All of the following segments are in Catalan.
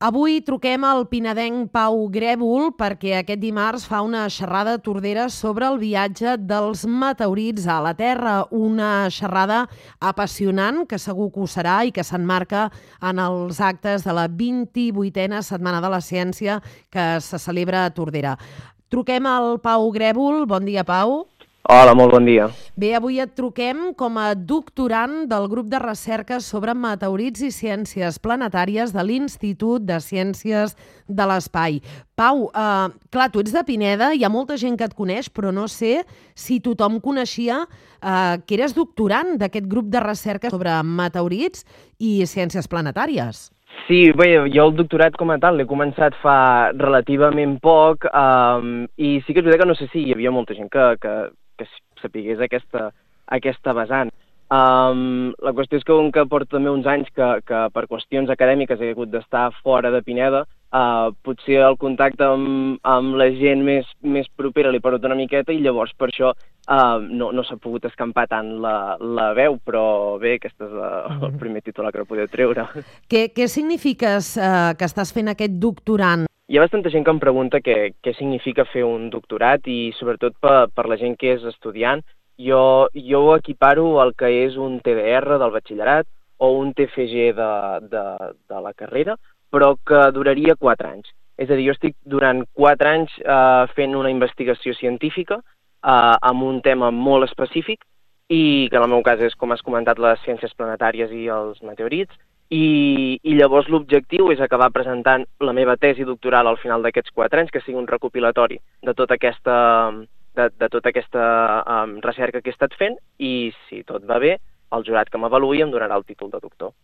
Avui truquem al pinadenc Pau Grèvol perquè aquest dimarts fa una xerrada tordera sobre el viatge dels meteorits a la Terra, una xerrada apassionant que segur que ho serà i que s'enmarca en els actes de la 28a Setmana de la Ciència que se celebra a Tordera. Truquem al Pau Grèvol. Bon dia, Pau. Hola, molt bon dia. Bé, avui et truquem com a doctorant del grup de recerca sobre meteorits i ciències planetàries de l'Institut de Ciències de l'Espai. Pau, eh, clar, tu ets de Pineda, hi ha molta gent que et coneix, però no sé si tothom coneixia eh, que eres doctorant d'aquest grup de recerca sobre meteorits i ciències planetàries. Sí, bé, jo el doctorat com a tal l'he començat fa relativament poc um, i sí que és veritat que no sé si hi havia molta gent que, que, que sapigués aquesta, aquesta vessant. Um, la qüestió és que un que porta també uns anys que, que per qüestions acadèmiques he hagut d'estar fora de Pineda, uh, potser el contacte amb, amb la gent més, més propera li perdut una miqueta i llavors per això uh, no, no s'ha pogut escampar tant la, la veu, però bé, aquest és la, el mm-hmm. primer titular que podeu treure. Què, què signifiques uh, que estàs fent aquest doctorant? Hi ha bastanta gent que em pregunta què, què significa fer un doctorat i sobretot per, per la gent que és estudiant. Jo, jo ho equiparo al que és un TDR del batxillerat o un TFG de, de, de la carrera, però que duraria 4 anys. És a dir, jo estic durant 4 anys eh, fent una investigació científica eh, amb un tema molt específic i que en el meu cas és, com has comentat, les ciències planetàries i els meteorits, i, i llavors l'objectiu és acabar presentant la meva tesi doctoral al final d'aquests quatre anys, que sigui un recopilatori de tota aquesta, de, de tota aquesta um, recerca que he estat fent i, si tot va bé, el jurat que m'avaluï em donarà el títol de doctor.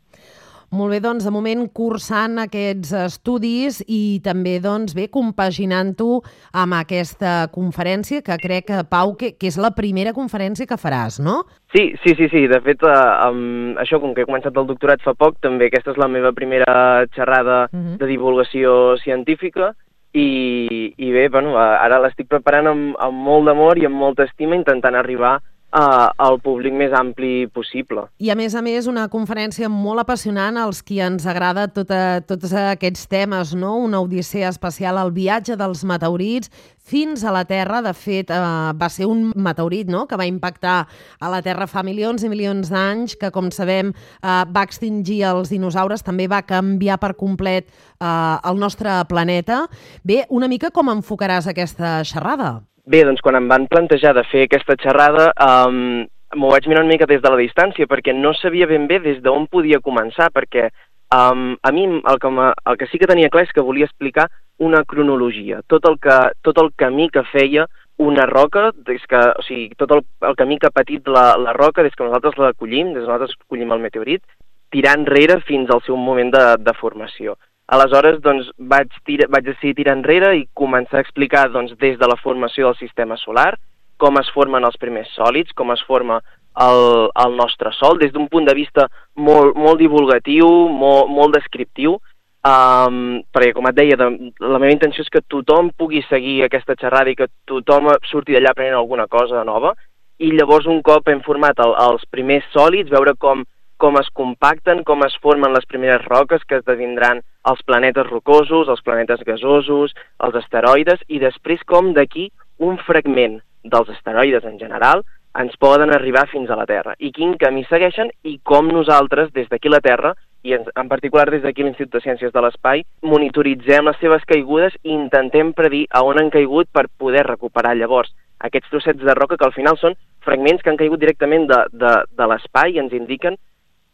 Molt bé, doncs, de moment cursant aquests estudis i també, doncs, bé, compaginant-ho amb aquesta conferència que crec, que, Pau, que, que és la primera conferència que faràs, no? Sí, sí, sí, sí. De fet, eh, amb això, com que he començat el doctorat fa poc, també aquesta és la meva primera xerrada uh mhm. -huh. de divulgació científica i, i bé, bueno, ara l'estic preparant amb, amb molt d'amor i amb molta estima intentant arribar uh, al públic més ampli possible. I a més a més una conferència molt apassionant als qui ens agrada tota, tots aquests temes, no? Una odissea especial, el viatge dels meteorits fins a la Terra. De fet, eh, va ser un meteorit no? que va impactar a la Terra fa milions i milions d'anys, que, com sabem, eh, va extingir els dinosaures, també va canviar per complet eh, el nostre planeta. Bé, una mica com enfocaràs aquesta xerrada? Bé, doncs quan em van plantejar de fer aquesta xerrada, um, m'ho vaig mirar una mica des de la distància perquè no sabia ben bé des d'on podia començar, perquè um, a mi el que, el que sí que tenia clar és que volia explicar una cronologia, tot el, que, tot el camí que feia una roca, des que, o sigui, tot el, el camí que ha patit la, la roca des que nosaltres la collim, des que nosaltres collim el meteorit, tirant enrere fins al seu moment de, de formació. Aleshores, doncs, vaig, tira, vaig decidir tirar enrere i començar a explicar doncs, des de la formació del sistema solar, com es formen els primers sòlids, com es forma el, el nostre Sol, des d'un punt de vista molt, molt divulgatiu, molt, molt descriptiu, um, perquè, com et deia, de, la meva intenció és que tothom pugui seguir aquesta xerrada i que tothom surti d'allà aprenent alguna cosa nova, i llavors un cop hem format el, els primers sòlids, veure com com es compacten, com es formen les primeres roques que esdevindran els planetes rocosos, els planetes gasosos, els asteroides, i després com d'aquí un fragment dels asteroides en general ens poden arribar fins a la Terra, i quin camí segueixen i com nosaltres, des d'aquí la Terra, i en, particular des d'aquí l'Institut de Ciències de l'Espai, monitoritzem les seves caigudes i intentem predir a on han caigut per poder recuperar llavors aquests trossets de roca que al final són fragments que han caigut directament de, de, de l'espai i ens indiquen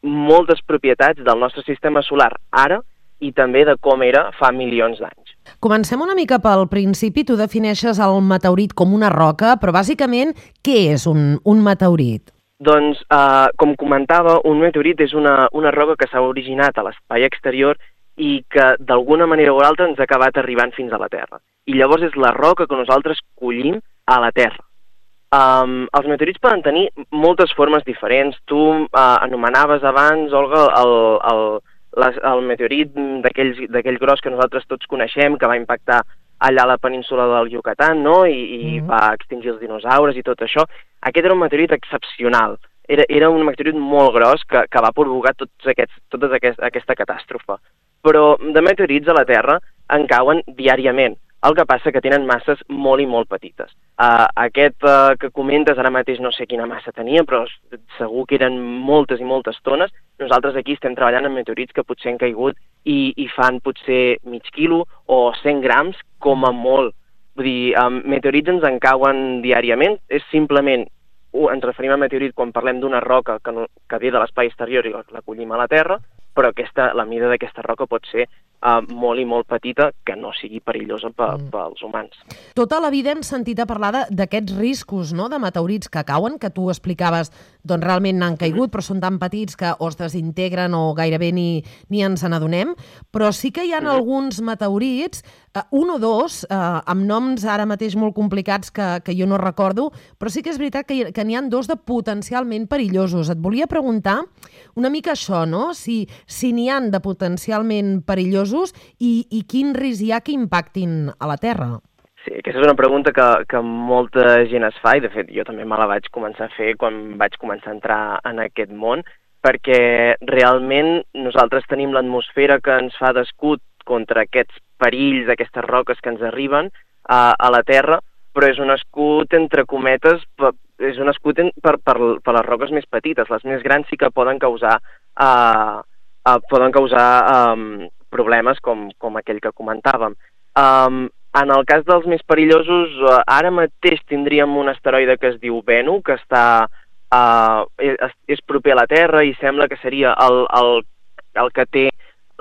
moltes propietats del nostre sistema solar ara i també de com era fa milions d'anys. Comencem una mica pel principi. Tu defineixes el meteorit com una roca, però bàsicament què és un, un meteorit? Doncs, eh, com comentava, un meteorit és una, una roca que s'ha originat a l'espai exterior i que d'alguna manera o altra ens ha acabat arribant fins a la Terra. I llavors és la roca que nosaltres collim a la Terra. Um, els meteorits poden tenir moltes formes diferents. Tu uh, anomenaves abans, Olga, el, el, les, el meteorit d'aquell gros que nosaltres tots coneixem, que va impactar allà a la península del Yucatán, no?, i, i mm -hmm. va extingir els dinosaures i tot això. Aquest era un meteorit excepcional. Era, era un meteorit molt gros que, que va provocar tots aquests, tota aquest, aquesta catàstrofe. però de meteorits a la Terra en cauen diàriament. El que passa que tenen masses molt i molt petites. Uh, aquest uh, que comentes ara mateix no sé quina massa tenia, però segur que eren moltes i moltes tones. Nosaltres aquí estem treballant amb meteorits que potser han caigut i, i fan potser mig quilo o 100 grams com a molt. Vull dir, um, meteorits ens en cauen diàriament, és simplement ens referim a meteorit quan parlem d'una roca que, no, que ve de l'espai exterior i l'acollim a la Terra, però aquesta, la mida d'aquesta roca pot ser uh, molt i molt petita que no sigui perillosa pe, mm. pels humans. Tota la vida hem sentit a parlar d'aquests riscos no?, de meteorits que cauen, que tu explicaves, doncs realment n'han caigut, mm. però són tan petits que o es desintegren o gairebé ni, ni ens n'adonem, però sí que hi ha mm. alguns meteorits, uh, un o dos, uh, amb noms ara mateix molt complicats que, que jo no recordo, però sí que és veritat que, que n'hi han dos de potencialment perillosos. Et volia preguntar una mica això, no?, si, si n'hi han de potencialment perillosos casos i, i quin risc hi ha que impactin a la Terra? Sí, aquesta és una pregunta que, que molta gent es fa i, de fet, jo també me la vaig començar a fer quan vaig començar a entrar en aquest món, perquè realment nosaltres tenim l'atmosfera que ens fa d'escut contra aquests perills, aquestes roques que ens arriben a, a la Terra, però és un escut, entre cometes, és un escut per, per, per les roques més petites. Les més grans sí que poden causar, uh, uh, poden causar um, problemes com, com aquell que comentàvem. Um, en el cas dels més perillosos, uh, ara mateix tindríem un asteroide que es diu Venu, que està, uh, és, és proper a la Terra i sembla que seria el, el, el que té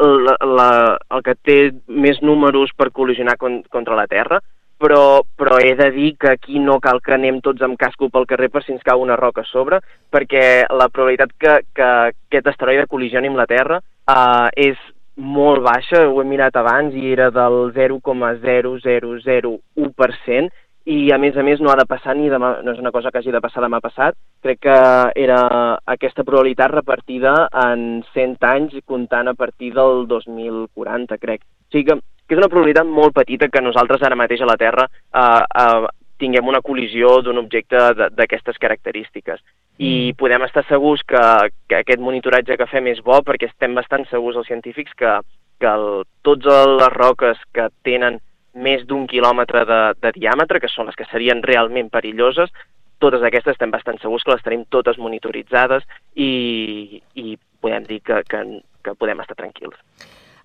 la, la, el que té més números per col·lisionar con, contra la Terra, però, però he de dir que aquí no cal que anem tots amb casco pel carrer per si ens cau una roca a sobre, perquè la probabilitat que, que aquest asteroide col·lisioni amb la Terra uh, és molt baixa, ho he mirat abans i era del 0,0001% i a més a més no ha de passar ni demà, no és una cosa que hagi de passar demà passat, crec que era aquesta probabilitat repartida en 100 anys comptant a partir del 2040, crec. O sigui que, que és una probabilitat molt petita que nosaltres ara mateix a la Terra eh, eh, tinguem una col·lisió d'un objecte d'aquestes característiques i mm. podem estar segurs que, que aquest monitoratge que fem és bo perquè estem bastant segurs els científics que, que el, tots les roques que tenen més d'un quilòmetre de, de diàmetre, que són les que serien realment perilloses, totes aquestes estem bastant segurs que les tenim totes monitoritzades i, i podem dir que, que, que podem estar tranquils.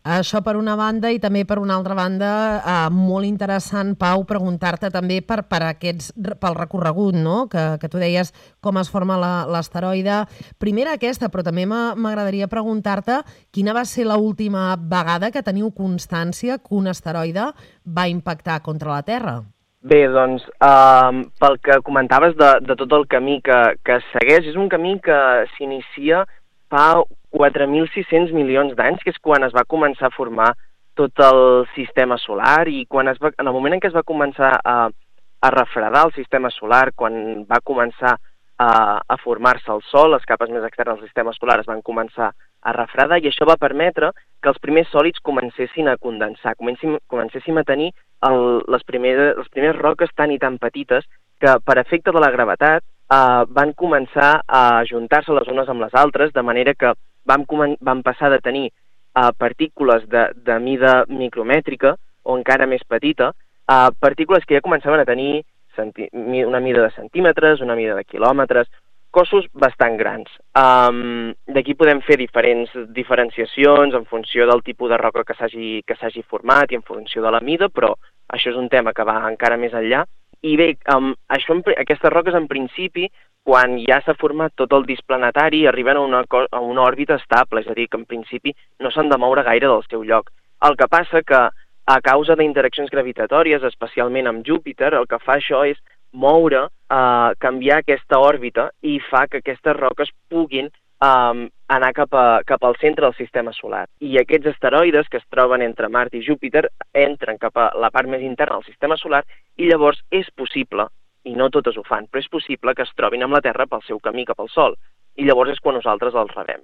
Això per una banda i també per una altra banda, eh, molt interessant, Pau, preguntar-te també per, per aquests, pel recorregut, no? que, que tu deies com es forma l'asteroide. Primera aquesta, però també m'agradaria preguntar-te quina va ser l'última vegada que teniu constància que un asteroide va impactar contra la Terra? Bé, doncs, eh, pel que comentaves de, de tot el camí que, que segueix, és un camí que s'inicia fa 4.600 milions d'anys, que és quan es va començar a formar tot el sistema solar i quan es va, en el moment en què es va començar a, a refredar el sistema solar, quan va començar a, a formar-se el Sol, les capes més externes del sistema solar es van començar a refredar i això va permetre que els primers sòlids comencessin a condensar, comencéssim, comencéssim a tenir el, les, primeres, les primeres roques tan i tan petites que per efecte de la gravetat eh, van començar a juntar-se les unes amb les altres, de manera que vam, vam passar de tenir uh, partícules de, de mida micromètrica o encara més petita, uh, partícules que ja començaven a tenir una mida de centímetres, una mida de quilòmetres, cossos bastant grans. Um, D'aquí podem fer diferents diferenciacions en funció del tipus de roca que s'hagi format i en funció de la mida, però això és un tema que va encara més enllà. I bé, um, això, aquestes roques en principi quan ja s'ha format tot el disc planetari arriben a una, a una òrbita estable, és a dir, que en principi no s'han de moure gaire del seu lloc. El que passa que a causa d'interaccions gravitatòries, especialment amb Júpiter, el que fa això és moure, eh, canviar aquesta òrbita i fa que aquestes roques puguin eh, anar cap, a, cap al centre del sistema solar. I aquests asteroides que es troben entre Mart i Júpiter entren cap a la part més interna del sistema solar i llavors és possible i no totes ho fan, però és possible que es trobin amb la Terra pel seu camí cap al Sol, i llavors és quan nosaltres els rebem.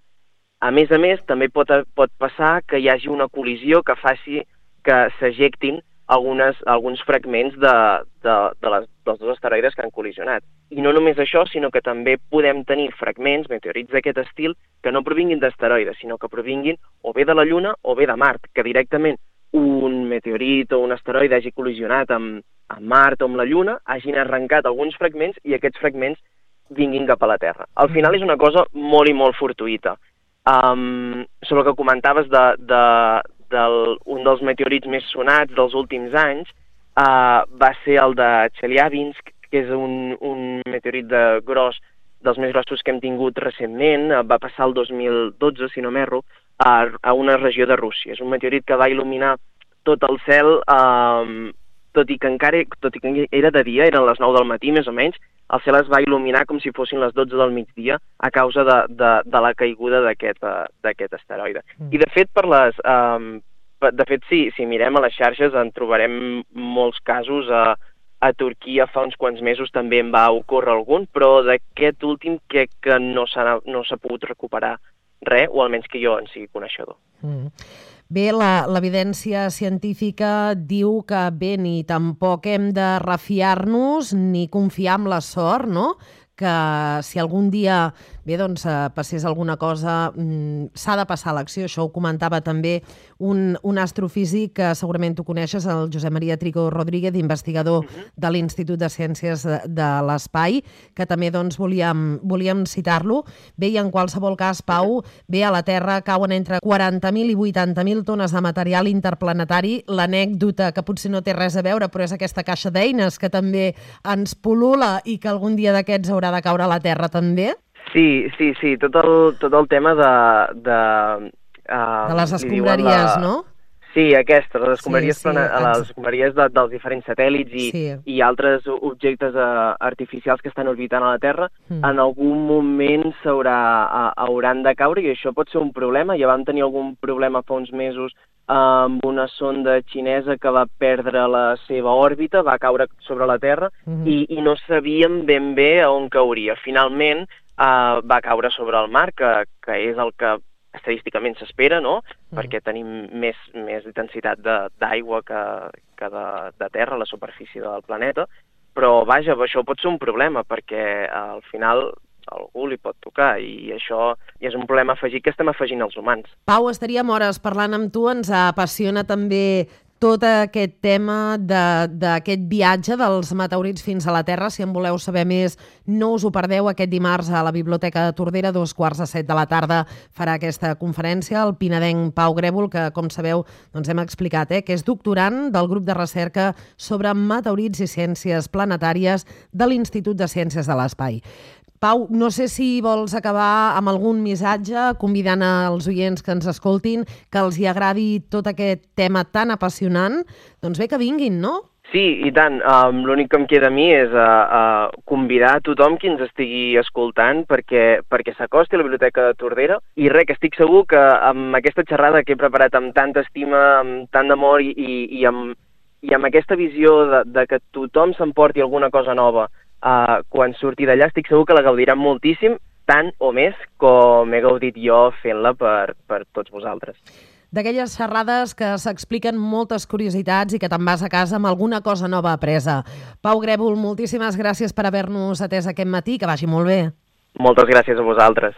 A més a més, també pot, pot passar que hi hagi una col·lisió que faci que s'ejectin algunes, alguns fragments de, de, de les, dels dos asteroides que han col·lisionat. I no només això, sinó que també podem tenir fragments, meteorits d'aquest estil, que no provinguin d'asteroides, sinó que provinguin o bé de la Lluna o bé de Mart, que directament un meteorit o un asteroide hagi col·lisionat amb, amb Mart o amb la Lluna, hagin arrencat alguns fragments i aquests fragments vinguin cap a la Terra. Al mm. final és una cosa molt i molt fortuïta. Um, sobre el que comentaves de, de, del, un dels meteorits més sonats dels últims anys uh, va ser el de Chelyabinsk, que és un, un meteorit de gros, dels més grossos que hem tingut recentment, uh, va passar el 2012, si no m'erro, a, a una regió de Rússia. És un meteorit que va il·luminar tot el cel, uh, tot i que encara tot i que era de dia, eren les 9 del matí més o menys, el cel es va il·luminar com si fossin les 12 del migdia a causa de, de, de la caiguda d'aquest uh, asteroide. Mm. I de fet, per les, um, de fet sí, si mirem a les xarxes en trobarem molts casos a, a Turquia fa uns quants mesos també en va ocórrer algun, però d'aquest últim crec que no s'ha no pogut recuperar res, o almenys que jo en sigui coneixedor. Mm. Bé, l'evidència científica diu que bé, ni tampoc hem de refiar-nos ni confiar en la sort, no? Que si algun dia bé, doncs, eh, passés alguna cosa, mm, s'ha de passar a l'acció. Això ho comentava també un, un astrofísic que segurament tu coneixes, el Josep Maria Trigo Rodríguez, investigador uh -huh. de l'Institut de Ciències de, de l'Espai, que també doncs, volíem, volíem citar-lo. Bé, i en qualsevol cas, Pau, bé, a la Terra cauen entre 40.000 i 80.000 tones de material interplanetari. L'anècdota, que potser no té res a veure, però és aquesta caixa d'eines que també ens polula i que algun dia d'aquests haurà de caure a la Terra també. Sí, sí, sí, tot el, tot el tema de... De, uh, de les escombraries, la... no? Sí, aquestes, les escombraries, sí, sí, les escombraries de, dels diferents satèl·lits i, sí. i altres objectes uh, artificials que estan orbitant a la Terra, mm. en algun moment s'haurà uh, hauran de caure i això pot ser un problema. Ja vam tenir algun problema fa uns mesos amb una sonda xinesa que va perdre la seva òrbita, va caure sobre la Terra mm -hmm. i, i no sabíem ben bé on cauria. Finalment, uh, va caure sobre el mar, que, que és el que estadísticament s'espera, no? Mm. Perquè tenim més, més intensitat d'aigua que, que de, de terra a la superfície del planeta, però vaja, això pot ser un problema perquè al final algú li pot tocar i això i és un problema afegit que estem afegint els humans. Pau, estaríem hores parlant amb tu, ens apassiona també tot aquest tema d'aquest viatge dels meteorits fins a la Terra. Si en voleu saber més, no us ho perdeu aquest dimarts a la Biblioteca de Tordera, dos quarts de set de la tarda farà aquesta conferència el pinadenc Pau Grèvol, que, com sabeu, doncs hem explicat, eh, que és doctorant del grup de recerca sobre meteorits i ciències planetàries de l'Institut de Ciències de l'Espai. Pau, no sé si vols acabar amb algun missatge convidant als oients que ens escoltin, que els hi agradi tot aquest tema tan apassionant. Doncs bé, que vinguin, no? Sí, i tant. Um, L'únic que em queda a mi és uh, uh, convidar a tothom qui ens estigui escoltant perquè, perquè s'acosti a la Biblioteca de Tordera i res, que estic segur que amb aquesta xerrada que he preparat amb tanta estima, amb tant d'amor i, i, i, amb, i amb aquesta visió de, de que tothom s'emporti alguna cosa nova uh, quan surti d'allà estic segur que la gaudiran moltíssim, tant o més com he gaudit jo fent-la per, per tots vosaltres. D'aquelles xerrades que s'expliquen moltes curiositats i que te'n vas a casa amb alguna cosa nova apresa. Pau Grèvol, moltíssimes gràcies per haver-nos atès aquest matí, que vagi molt bé. Moltes gràcies a vosaltres.